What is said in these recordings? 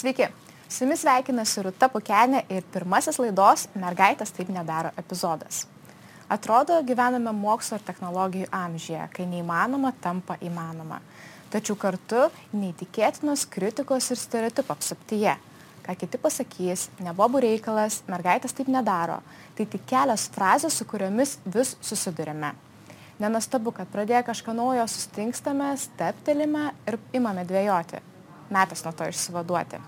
Sveiki, su jumis sveikinasi Rūta Pukenė ir pirmasis laidos Mergaitės taip nedaro epizodas. Atrodo, gyvename mokslo ir technologijų amžyje, kai neįmanoma tampa įmanoma. Tačiau kartu neįtikėtinos kritikos ir stereotipų apsaptyje. Ką kiti pasakys, nebobų reikalas, mergaitės taip nedaro. Tai tik kelios frazės, su kuriomis vis susidurime. Nenastabu, kad pradėję kažką naujo sustingstame, steptelime ir imame dvėjoti. Metas nuo to išsivaduoti.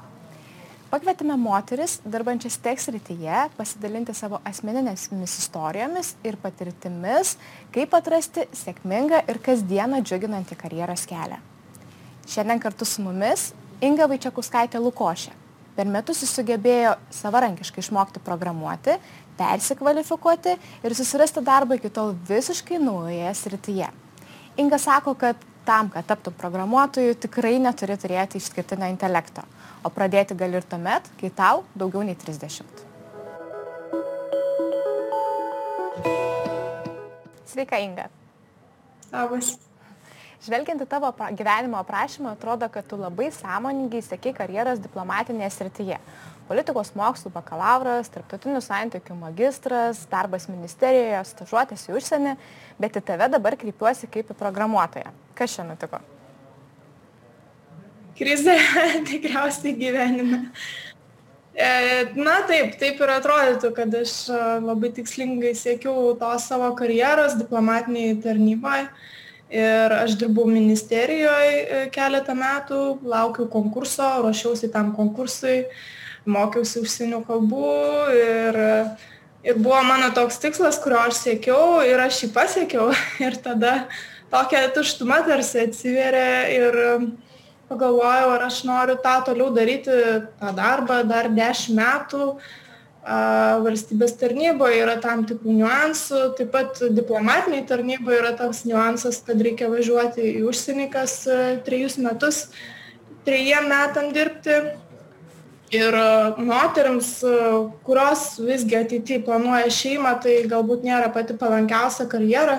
Pakvietėme moteris, dirbančias teks rytyje, pasidalinti savo asmeninėmis istorijomis ir patirtimis, kaip atrasti sėkmingą ir kasdieną džiuginantį karjeros kelią. Šiandien kartu su mumis Inga Vaičiakuskaitė Lukošė. Per metus jis sugebėjo savarankiškai išmokti programuoti, persikvalifikuoti ir susirasti darbą iki tol visiškai naujoje srityje. Inga sako, kad tam, kad taptų programuotoju, tikrai neturi turėti išskirtinio intelekto o pradėti gali ir tuomet, kai tau daugiau nei 30. Sveika, Inga. Labas. Žvelgiant į tavo gyvenimo aprašymą, atrodo, kad tu labai sąmoningai sėki karjeros diplomatinėje srityje. Politikos mokslų bakalauras, tarptautinių santykių magistras, darbas ministerijoje, stažuotės į užsienį, bet į tave dabar kreipiuosi kaip į programuotoją. Kas čia nutiko? krizė tikriausiai gyvenime. E, na taip, taip ir atrodytų, kad aš e, labai tikslingai siekiau to savo karjeros diplomatiniai tarnyboje ir aš dirbau ministerijoje keletą metų, laukiau konkurso, ruošiausi tam konkursui, mokiausi užsienio kalbų ir, ir buvo mano toks tikslas, kurio aš siekiau ir aš jį pasiekiau ir tada tokia tuštuma tarsi atsiveria ir pagalvojau, ar aš noriu tą toliau daryti, tą darbą dar dešimt metų. Valstybės tarnyboje yra tam tikrų niuansų, taip pat diplomatiniai tarnyboje yra toks niuansas, kad reikia važiuoti į užsienį kas trejus metus, trejiem metam dirbti. Ir moteriams, kurios visgi ateityje planuoja šeimą, tai galbūt nėra pati palankiausia karjera,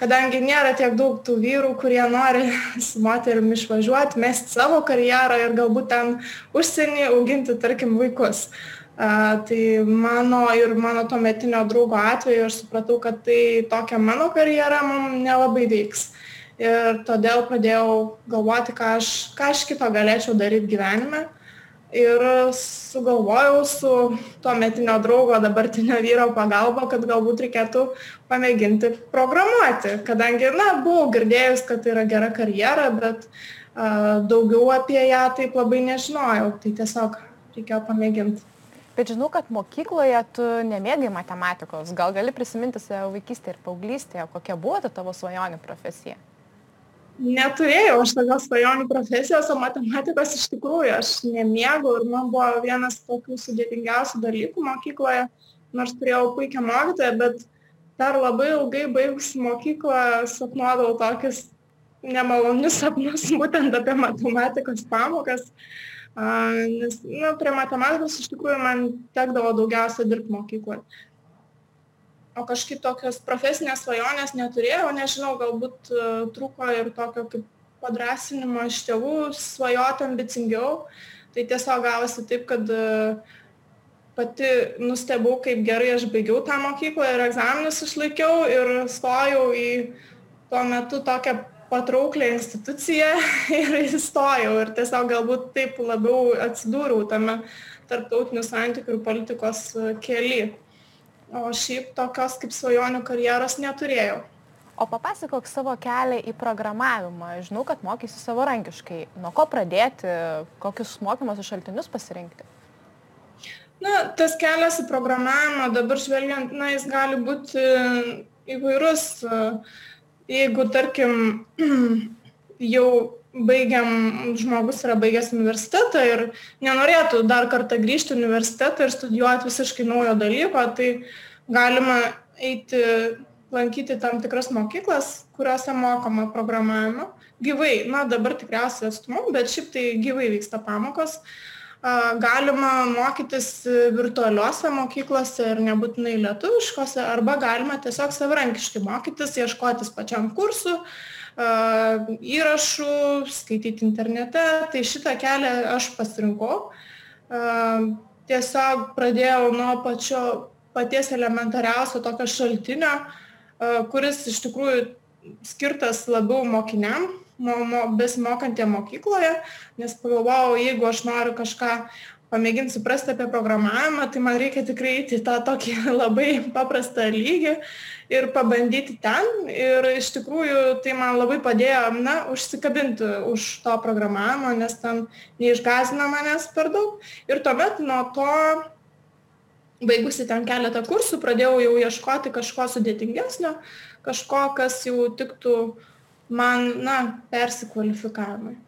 kadangi nėra tiek daug tų vyrų, kurie nori su moterim išvažiuoti, mesti savo karjerą ir galbūt ten užsienį auginti, tarkim, vaikus. Uh, tai mano ir mano tuometinio draugo atveju aš supratau, kad tai tokia mano karjera mums nelabai veiks. Ir todėl pradėjau galvoti, ką aš, ką aš kito galėčiau daryti gyvenime. Uh, ir sugalvojau su tuometinio draugo, dabartinio vyro pagalba, kad galbūt reikėtų pamėginti programuoti, kadangi, na, buvau girdėjus, kad tai yra gera karjera, bet uh, daugiau apie ją taip labai nežinojau, tai tiesiog reikėjo pamėginti. Bet žinau, kad mokykloje tu nemėgai matematikos. Gal gali prisiminti savo vaikystę ir paauglystę, kokia buvo ta tavo svajonių profesija? Neturėjau aš tokios svajonių profesijos, o matematikos iš tikrųjų aš nemėgau ir man buvo vienas tokių sudėtingiausių dalykų mokykloje, nors turėjau puikią mokytoją, bet dar labai ilgai baigusi mokyklą sapnuodavau tokius nemalonius sapnus būtent apie matematikos pamokas, nes nu, prie matematikos iš tikrųjų man tekdavo daugiausia dirbti mokykloje o kažkaip tokios profesinės svajonės neturėjau, nežinau, galbūt e, trūko ir tokio kaip padrasinimo iš tėvų, svajoti ambicingiau. Tai tiesiog gavosi taip, kad e, pati nustebau, kaip gerai aš baigiau tą mokyklą ir egzaminus išlaikiau ir stojau į tuo metu tokią patrauklę instituciją ir įstojau ir tiesiog galbūt taip labiau atsidūriau tame tarptautinių santykių ir politikos e, keli o šiaip tokios kaip svajonių karjeros neturėjau. O papasakok savo kelią į programavimą. Žinau, kad mokysi savarankiškai. Nuo ko pradėti, kokius mokymosi šaltinius pasirinkti? Na, tas kelias į programavimą dabar žvelgiant, na, jis gali būti įvairus. Jeigu, tarkim, jau baigiam, žmogus yra baigęs universitetą ir nenorėtų dar kartą grįžti į universitetą ir studijuoti visiškai naujo dalyko, tai galima eiti, lankyti tam tikras mokyklas, kuriuose mokoma programavimo. Gyvai, na dabar tikriausiai atstumu, bet šiaip tai gyvai vyksta pamokos. Galima mokytis virtualiuose mokyklose ir nebūtinai lietuviškose, arba galima tiesiog savarankiškai mokytis, ieškotis pačiam kursų, įrašų, skaityti internete. Tai šitą kelią aš pasirinkau. tiesiog pradėjau nuo pačio paties elementariausio tokio šaltinio, kuris iš tikrųjų skirtas labiau mokiniam, mo, mo, besimokantiem mokykloje, nes pagalvojau, jeigu aš noriu kažką pamėginti suprasti apie programavimą, tai man reikia tikrai eiti tą tokį labai paprastą lygį ir pabandyti ten. Ir iš tikrųjų tai man labai padėjo, na, užsikabinti už to programavimo, nes ten neišgazina manęs per daug. Ir tuomet nuo to, baigusi ten keletą kursų, pradėjau jau ieškoti kažko sudėtingesnio, kažko, kas jau tiktų man, na, persikvalifikavimui.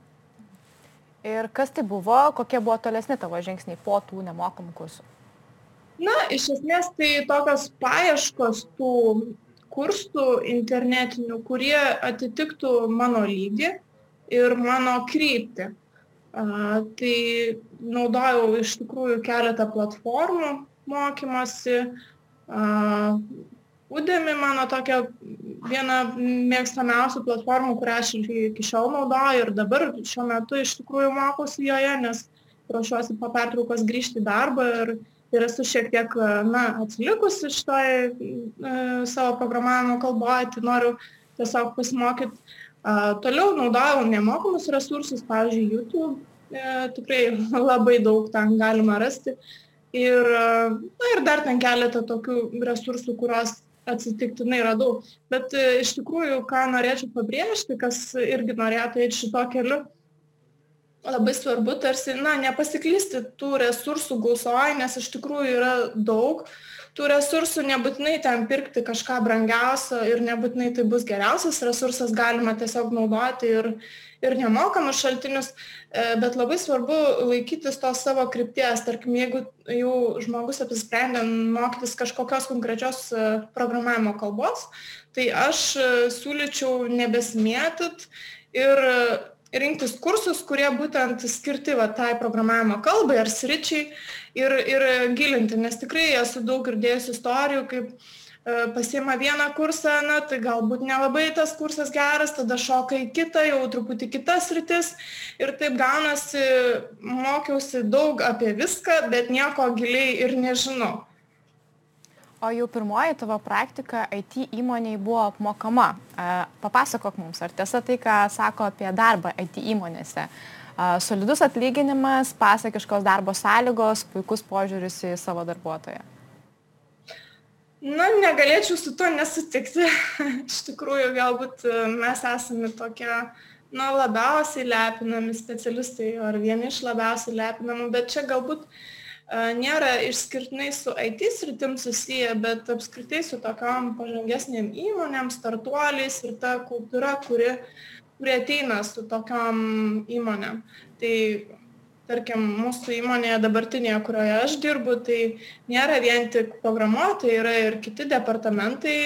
Ir kas tai buvo, kokie buvo tolesni tavo žingsniai po tų nemokamų kursų? Na, iš esmės tai tokios paieškos tų kursų internetinių, kurie atitiktų mano lygį ir mano kryptį. A, tai naudojau iš tikrųjų keletą platformų mokymosi, a, Udemy mano tokia viena mėgstamiausių platformų, kurią aš iki šiol naudoju ir dabar šiuo metu iš tikrųjų mokausi joje, nes ruošiuosi po pertraukos grįžti į darbą ir, ir esu šiek tiek na, atsilikusi šitoj e, savo programavimo kalboje, tai noriu tiesiog pasimokyti. Uh, toliau naudojau nemokamus resursus, pavyzdžiui, YouTube, e, tikrai labai daug ten galima rasti. Ir, na, ir dar ten keletą tokių resursų, kuriuos atsitiktinai radau. Bet e, iš tikrųjų, ką norėčiau pabrėžti, kas irgi norėtų eiti šito keliu, labai svarbu tarsi, na, nepasiklysti tų resursų gausoje, nes iš tikrųjų yra daug tų resursų, nebūtinai ten pirkti kažką brangiausio ir nebūtinai tai bus geriausias resursas, galima tiesiog naudoti ir, ir nemokamus šaltinius, e, bet labai svarbu laikytis tos savo krypties. Tarkim, jeigu jau žmogus apsisprendė mokytis kažkokios konkrečios e, programavimo kalbos, tai aš e, siūlyčiau nebesimėtit ir rinktis kursus, kurie būtent skirti va, tai programavimo kalbai ar sričiai ir, ir gilinti, nes tikrai esu daug girdėjus istorijų, kaip E, pasiima vieną kursą, na, tai galbūt nelabai tas kursas geras, tada šoka į kitą, jau truputį kitas rytis ir taip gaunasi, mokiausi daug apie viską, bet nieko giliai ir nežinau. O jau pirmoji tavo praktika IT įmoniai buvo apmokama. Papasakok mums, ar tiesa tai, ką sako apie darbą IT įmonėse. Solidus atlyginimas, pasakiškos darbo sąlygos, puikus požiūris į savo darbuotoją. Na, negalėčiau su tuo nesutikti. Iš tikrųjų, galbūt e, mes esame tokie, na, labiausiai lepinami specialistai ar vieni iš labiausiai lepinamų, bet čia galbūt uh, nėra išskirtinai su IT sritim susiję, bet apskritai su tokiam pažangesniam įmonėm, startuoliais ir ta kultūra, kuri, kuri ateina su tokiam įmonėm. Tai tarkim mūsų įmonėje dabartinėje, kurioje aš dirbu, tai nėra vien tik programuotojai, yra ir kiti departamentai,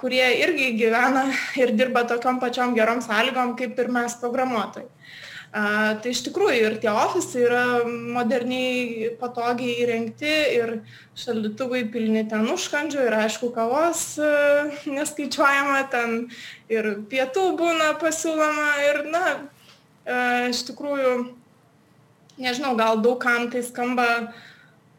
kurie irgi gyvena ir dirba tokiam pačiom gerom sąlygom kaip ir mes programuotojai. A, tai iš tikrųjų ir tie ofisai yra moderniai, patogiai įrengti ir šaldytuvai pilni ten užkandžių ir aišku kavos neskaičiuojama, ten ir pietų būna pasiūloma ir na, iš tikrųjų nežinau, gal daugam tai skamba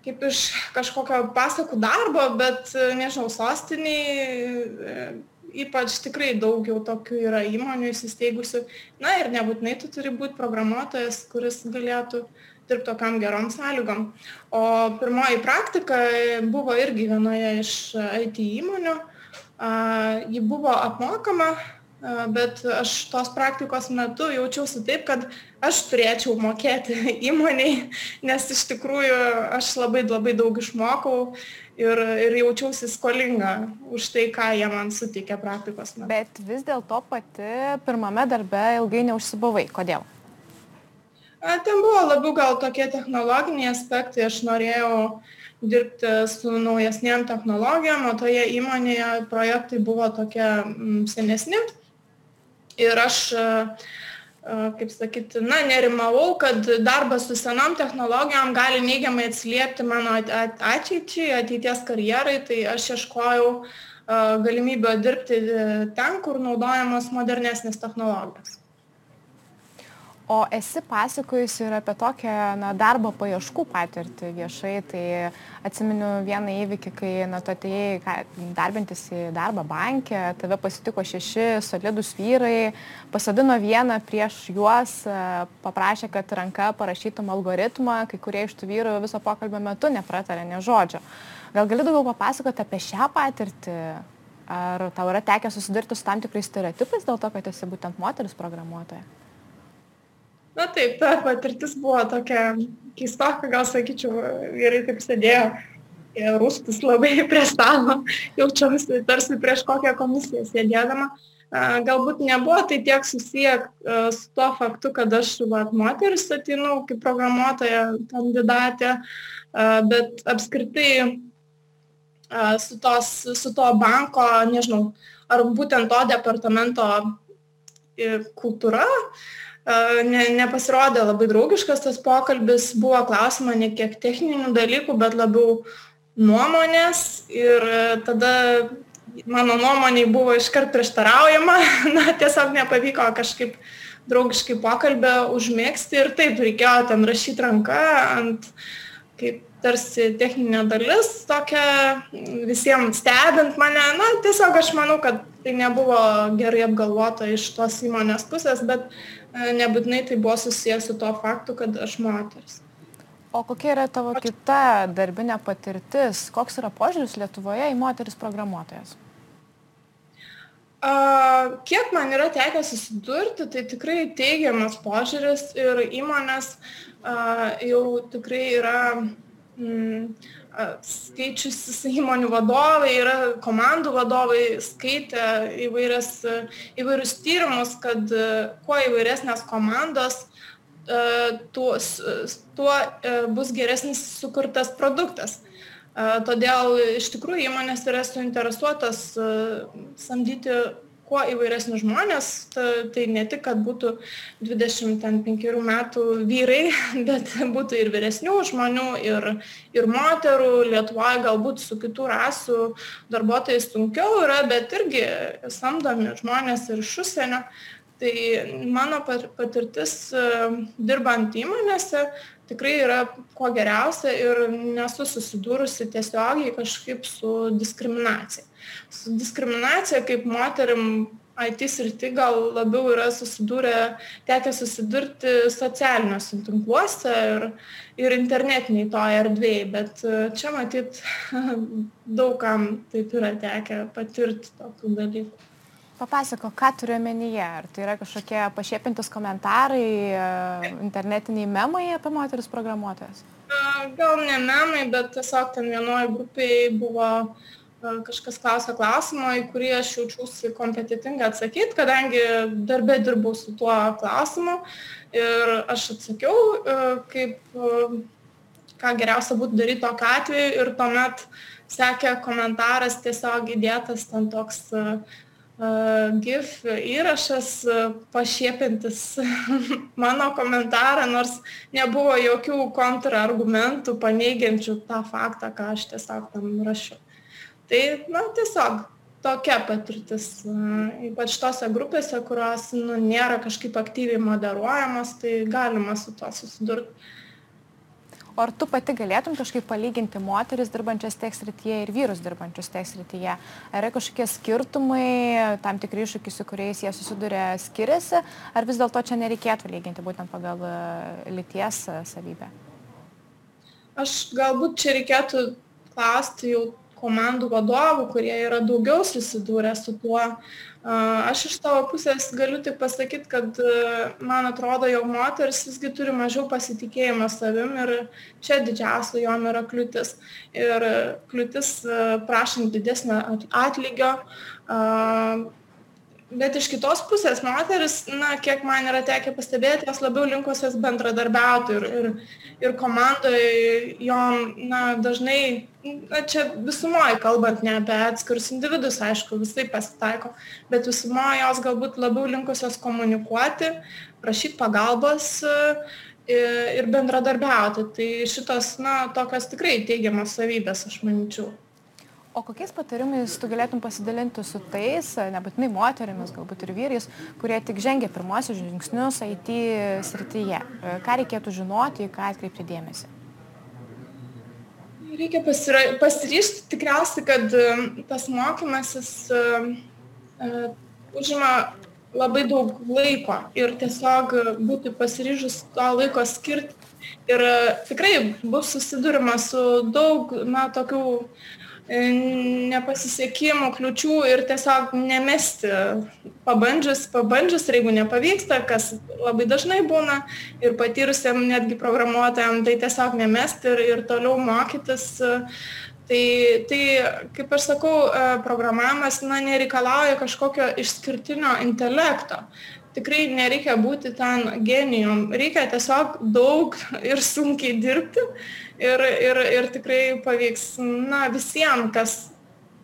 kaip iš kažkokio pasakų darbo, bet, nežinau, sostiniai e, ypač tikrai daug jau tokių yra įmonių įsisteigusių. Na ir nebūtinai tu turi būti programuotojas, kuris galėtų dirbti tokiam gerom sąlygom. O pirmoji praktika buvo irgi vienoje iš IT įmonių. Ji buvo apmokama, bet aš tos praktikos metu jaučiausi taip, kad aš turėčiau mokėti įmoniai, nes iš tikrųjų aš labai labai daug išmokau ir, ir jaučiausi skolinga už tai, ką jie man suteikė praktikos metu. Bet vis dėlto pati pirmame darbe ilgai neužsibuvai. Kodėl? Ten buvo labiau gal tokie technologiniai aspektai, aš norėjau dirbti su naujesniem technologijom, o toje įmonėje projektai buvo tokie senesni ir aš, e, e, kaip sakyti, na, nerimavau, kad darbas su senom technologijom gali neigiamai atsiliepti mano ateičiai, ateities karjerai, tai aš ieškojau e, galimybę dirbti ten, kur naudojamos modernesnės technologijos. O esi pasakojusi ir apie tokią na, darbo paieškų patirtį viešai. Tai atsimenu vieną įvykį, kai na, tu atėjai darbintis į darbą bankę, tave pasitiko šeši solidus vyrai, pasadino vieną prieš juos, paprašė, kad ranka parašytum algoritmą, kai kurie iš tų vyrų viso pokalbio metu nepratarė ne žodžio. Gal gali daugiau papasakoti apie šią patirtį? Ar tau yra tekę susidurti su tam tikrais stereotipais dėl to, kad esi būtent moteris programuotoja? Na taip, ta patirtis buvo tokia keistoka, gal sakyčiau, gerai taip sėdėjo ir rūstus labai prie stalo, jaučiausi tarsi prieš kokią komisiją sėdėdama. Galbūt nebuvo tai tiek susiję su tuo faktu, kad aš vat, moteris atinu kaip programuotoja kandidatė, bet apskritai su, tos, su to banko, nežinau, ar būtent to departamento kultūra, ne, nepasirodė labai draugiškas tas pokalbis, buvo klausima ne kiek techninių dalykų, bet labiau nuomonės ir tada mano nuomoniai buvo iškart prieštaraujama, na tiesiog nepavyko kažkaip draugiškai pokalbę užmėgsti ir taip reikėjo ten rašyti ranką ant kaip tarsi techninė dalis tokia visiems stebint mane, na tiesiog aš manau, kad tai nebuvo gerai apgalvota iš tos įmonės pusės, bet nebūtinai tai buvo susijęs su tuo faktu, kad aš moteris. O kokia yra tavo kita darbinė patirtis? Koks yra požiūris Lietuvoje į moteris programuotojas? Kiek man yra tekę susidurti, tai tikrai teigiamas požiūris ir įmonės jau tikrai yra mm, skaičiusis įmonių vadovai, yra komandų vadovai, skaitė įvairias, įvairius tyrimus, kad kuo įvairesnės komandos, tuo, tuo bus geresnis sukurtas produktas. Todėl iš tikrųjų įmonės yra suinteresuotas samdyti kuo įvairesni žmonės, tai ne tik, kad būtų 25 metų vyrai, bet būtų ir vyresnių žmonių, ir, ir moterų. Lietuvoje galbūt su kitų rasų darbuotojais sunkiau yra, bet irgi samdomi žmonės ir iš užsienio. Tai mano patirtis dirbant įmonėse tikrai yra kuo geriausia ir nesu susidūrusi tiesiogiai kažkaip su diskriminacija. Su diskriminacija kaip moterim IT srity gal labiau yra susidūrę, tekę susidurti socialiniuose tinkluose ir, ir internetiniai toje erdvėje, bet čia matyt daugam taip yra tekę patirti tokių dalykų. Papasako, ką turiu omenyje. Ar tai yra kažkokie pašiepintis komentarai, e, internetiniai memai apie moteris programuotojas? Gal ne memai, bet tiesiog ten vienoje grupėje buvo e, kažkas klausė klausimą, į kurį aš jaučiausi kompetitinga atsakyti, kadangi darbė dirbau su tuo klausimu ir aš atsakiau, e, kaip ką geriausia būtų daryti tokiu atveju ir tuomet sekė komentaras tiesiog įdėtas ten toks uh, GIF įrašas pašiepintis mano komentarą, nors nebuvo jokių kontrargumentų paneigiančių tą faktą, ką aš tiesiog tam rašiau. Tai, na, tiesiog tokia patirtis, ypač tose grupėse, kurios nu, nėra kažkaip aktyviai moderuojamos, tai galima su to susidurti o ar tu pati galėtum kažkaip palyginti moteris dirbančias tiek srityje ir vyrus dirbančius tiek srityje ar yra kažkokie skirtumai tam tikri iššūkiai su kuriais jie susiduria skiriasi ar vis dėlto čia nereikėtų lyginti būtent pagal e, lyties e, savybę aš galbūt čia reikėtų klausti jau komandų vadovų, kurie yra daugiau susidūrę su tuo. Aš iš savo pusės galiu tik pasakyti, kad man atrodo, jog moteris visgi turi mažiau pasitikėjimo savim ir čia didžiausia jom yra kliūtis. Ir kliūtis prašant didesnio atlygio, bet iš kitos pusės moteris, na, kiek man yra tekę pastebėti, jos labiau linkusios bendradarbiauti ir, ir, ir komandoje jom, na, dažnai, na, čia visumoje kalbant, ne apie atskirus individus, aišku, visai pasitaiko, bet visumoje jos galbūt labiau linkusios komunikuoti, prašyti pagalbos ir bendradarbiauti. Tai šitos, na, tokios tikrai teigiamas savybės, aš manyčiau. O kokiais patarimais tu galėtum pasidalinti su tais, nebūtinai moterimis, galbūt ir vyrais, kurie tik žengia pirmosius žingsnius IT srityje? Ką reikėtų žinoti, ką atkreipti dėmesį? Reikia pasiryšti tikriausiai, kad um, tas mokymasis uh, uh, užima labai daug laiko ir tiesiog būti pasiryžus to laiko skirti. Ir uh, tikrai bus susidurima su daug, na, tokių uh, E, nepasisekimų, kliučių ir tiesiog nemesti, pabandžius, pabandžius ir jeigu nepavyksta, kas labai dažnai būna ir patyrusiam netgi programuotojam, tai tiesiog nemesti ir, ir toliau mokytis. Tai, tai, kaip aš sakau, e, programavimas na, nereikalauja kažkokio išskirtinio intelekto tikrai nereikia būti ten genijum, reikia tiesiog daug ir sunkiai dirbti ir, ir, ir tikrai pavyks na, visiems, kas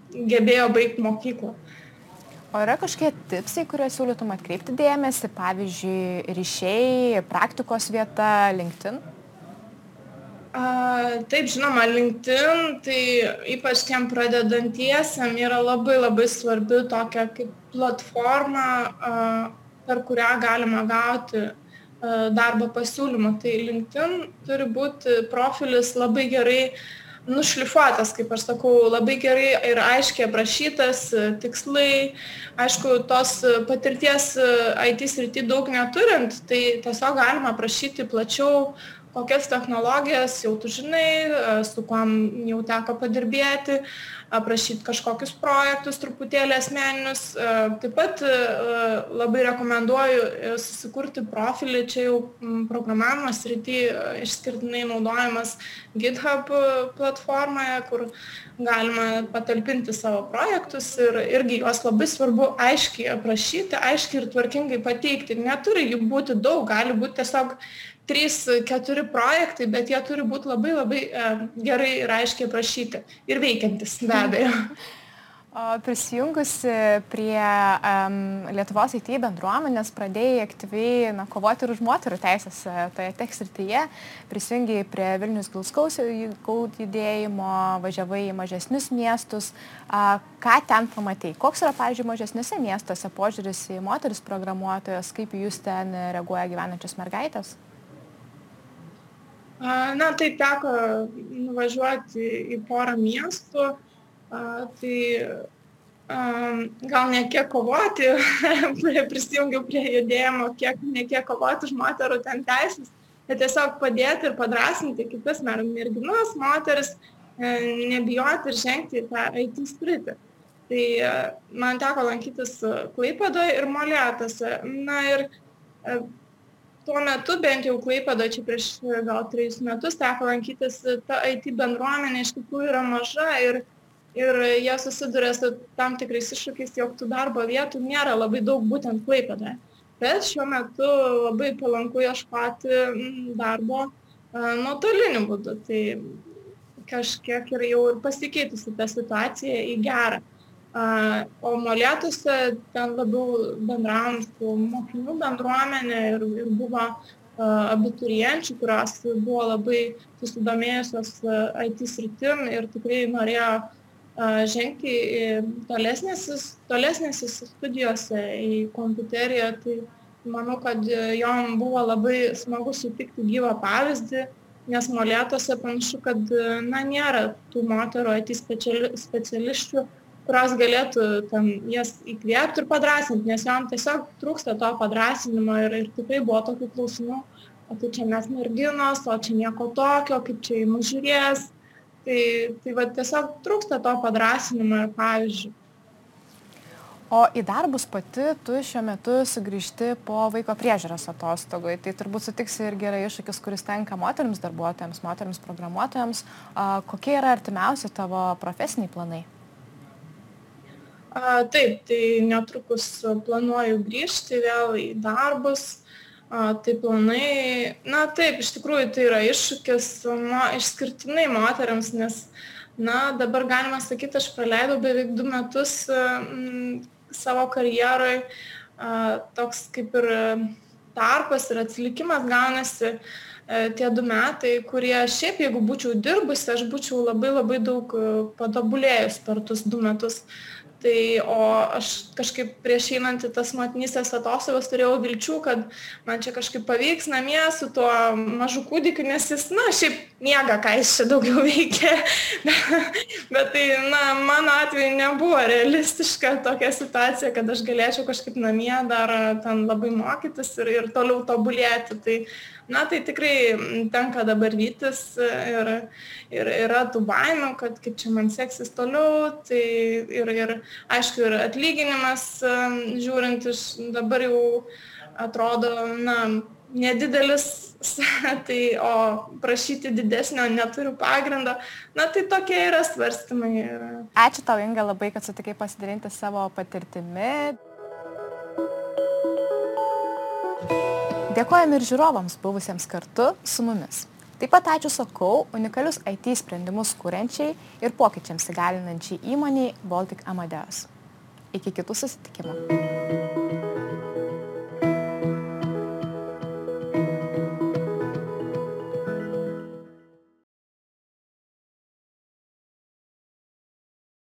gebėjo baigti mokyklą. O yra kažkokie tipsai, kuriuos siūlytum atkreipti dėmesį, pavyzdžiui, ryšiai, praktikos vieta, LinkedIn? A, taip, žinoma, LinkedIn, tai ypač tiem pradedantiesiam yra labai labai svarbi tokia kaip platforma, a, per kurią galima gauti E, darbo pasiūlymų. Tai LinkedIn turi būti profilis labai gerai nušlifuotas, kaip aš sakau, labai gerai ir aiškiai aprašytas, e, tikslai. Aišku, tos patirties e, IT srity daug neturint, tai tiesiog galima aprašyti plačiau, kokias technologijas jau tu žinai, su kuom jau teko padirbėti, aprašyti kažkokius projektus truputėlį asmeninius. E, taip pat e, labai rekomenduoju e, susikurti profilį, čia jau programavimo srity išskirtinai naudojamas GitHub platformoje, kur galima patalpinti savo projektus ir irgi juos labai svarbu aiškiai aprašyti, aiškiai ir tvarkingai pateikti. Neturi jų būti daug, gali būti tiesiog trys keturi projektai bet jie turi būt labai labai e, gerai ir aiškiai aprašyti ir veikiantys be abejo Prisijungusi prie um, Lietuvos IT bendruomenės, pradėjai aktyviai na, kovoti ir už moterų teisės e, toje tekstirtyje, prisijungiai prie Vilnius Gilskaus judėjimo, važiavai į mažesnius miestus. Uh, ką ten pamatai? Koks yra, pavyzdžiui, mažesniuose miestuose požiūris į moteris programuotojas, kaip jūs ten reaguoja gyvenančios mergaitės? Na, tai teko nuvažiuoti į porą miestų, tai gal ne kiek kovoti, prisijungiau prie judėjimo, kiek, ne kiek kovoti už moterų ten teisės, bet tiesiog padėti ir padrasinti kitas merginas, moteris, e, nebijoti ir žengti į tą IT spritį. Tai e, man teko lankytis Klaipadoje ir Molėtose. Na ir e, tuo metu bent jau klaipėdoj čia prieš gal trejus metus teko lankytis ta it bendruomenė iš tikrųjų yra maža ir ir jie susiduria su tam tikrais iššūkiais jog tų darbo vietų nėra labai daug būtent klaipėdoje. Bet šiuo metu labai palanku ieškoti darbo nuotoliniu būdu. Tai kažkiek ir jau ir pasikeitusi ta situacija į gerą O molėtuose ten labiau bendravom su mokinių bendruomenė ir, ir buvo abiturienčių, kurios buvo labai susidomėjusios IT sritim ir tikrai norėjo žengti tolesnėse, studijose į kompiuteriją. Tai manau, kad jom buvo labai smagu sutikti gyvą pavyzdį, nes molėtuose panašu, kad na, nėra tų moterų IT specialistų kurios galėtų ten jas įkvėpti ir padrasinti, nes jom tiesiog trūksta to padrasinimo ir, ir tikrai buvo tokių klausimų, o tai čia mes merginos, o čia nieko tokio, kaip čia į mus žiūrės. Tai, tai va tiesiog trūksta to padrasinimo ir pavyzdžių. O į darbus pati tu šiuo metu sugrįžti po vaiko priežiūros atostogų. Tai turbūt sutiksi ir gerai iššūkis, kuris tenka moteriams darbuotojams, moteriams programuotojams. Kokie yra artimiausi tavo profesiniai planai? A, taip, tai netrukus planuoju grįžti vėl į darbus. A, tai planai, na taip, iš tikrųjų tai yra iššūkis mo, išskirtinai moteriams, nes, na, dabar galima sakyti, aš praleidau beveik du metus m, savo karjeroj, a, toks kaip ir tarpas ir atsilikimas gaunasi tie du metai, kurie šiaip jeigu būčiau dirbusi, aš būčiau labai labai daug patobulėjus per tuos du metus tai o aš kažkaip prieš einant į tas motinystės atostogas turėjau vilčių kad man čia kažkaip pavyks namie su tuo mažu kūdikiu nes jis na šiaip miega ką jis čia daugiau veikia. Bet tai na mano atveju nebuvo realistiška tokia situacija kad aš galėčiau kažkaip namie dar ten labai mokytis ir ir toliau tobulėti. Tai na tai tikrai tenka dabar vytis ir, ir yra tų baimių, kad kaip čia man seksis toliau, tai ir, ir aišku, ir atlyginimas, žiūrint iš dabar jau atrodo, na, nedidelis, tai, o prašyti didesnio neturiu pagrindo. Na, tai tokie yra svarstymai. Ačiū tau, Inga, labai, kad sutikai pasidalinti savo patirtimi. Dėkojame ir žiūrovams buvusiems kartu su mumis. Taip pat ačiū sakau unikalius IT sprendimus kūrenčiai ir pokyčiams įgalinančiai įmoniai Baltic Amadeus. Iki kitų susitikimų.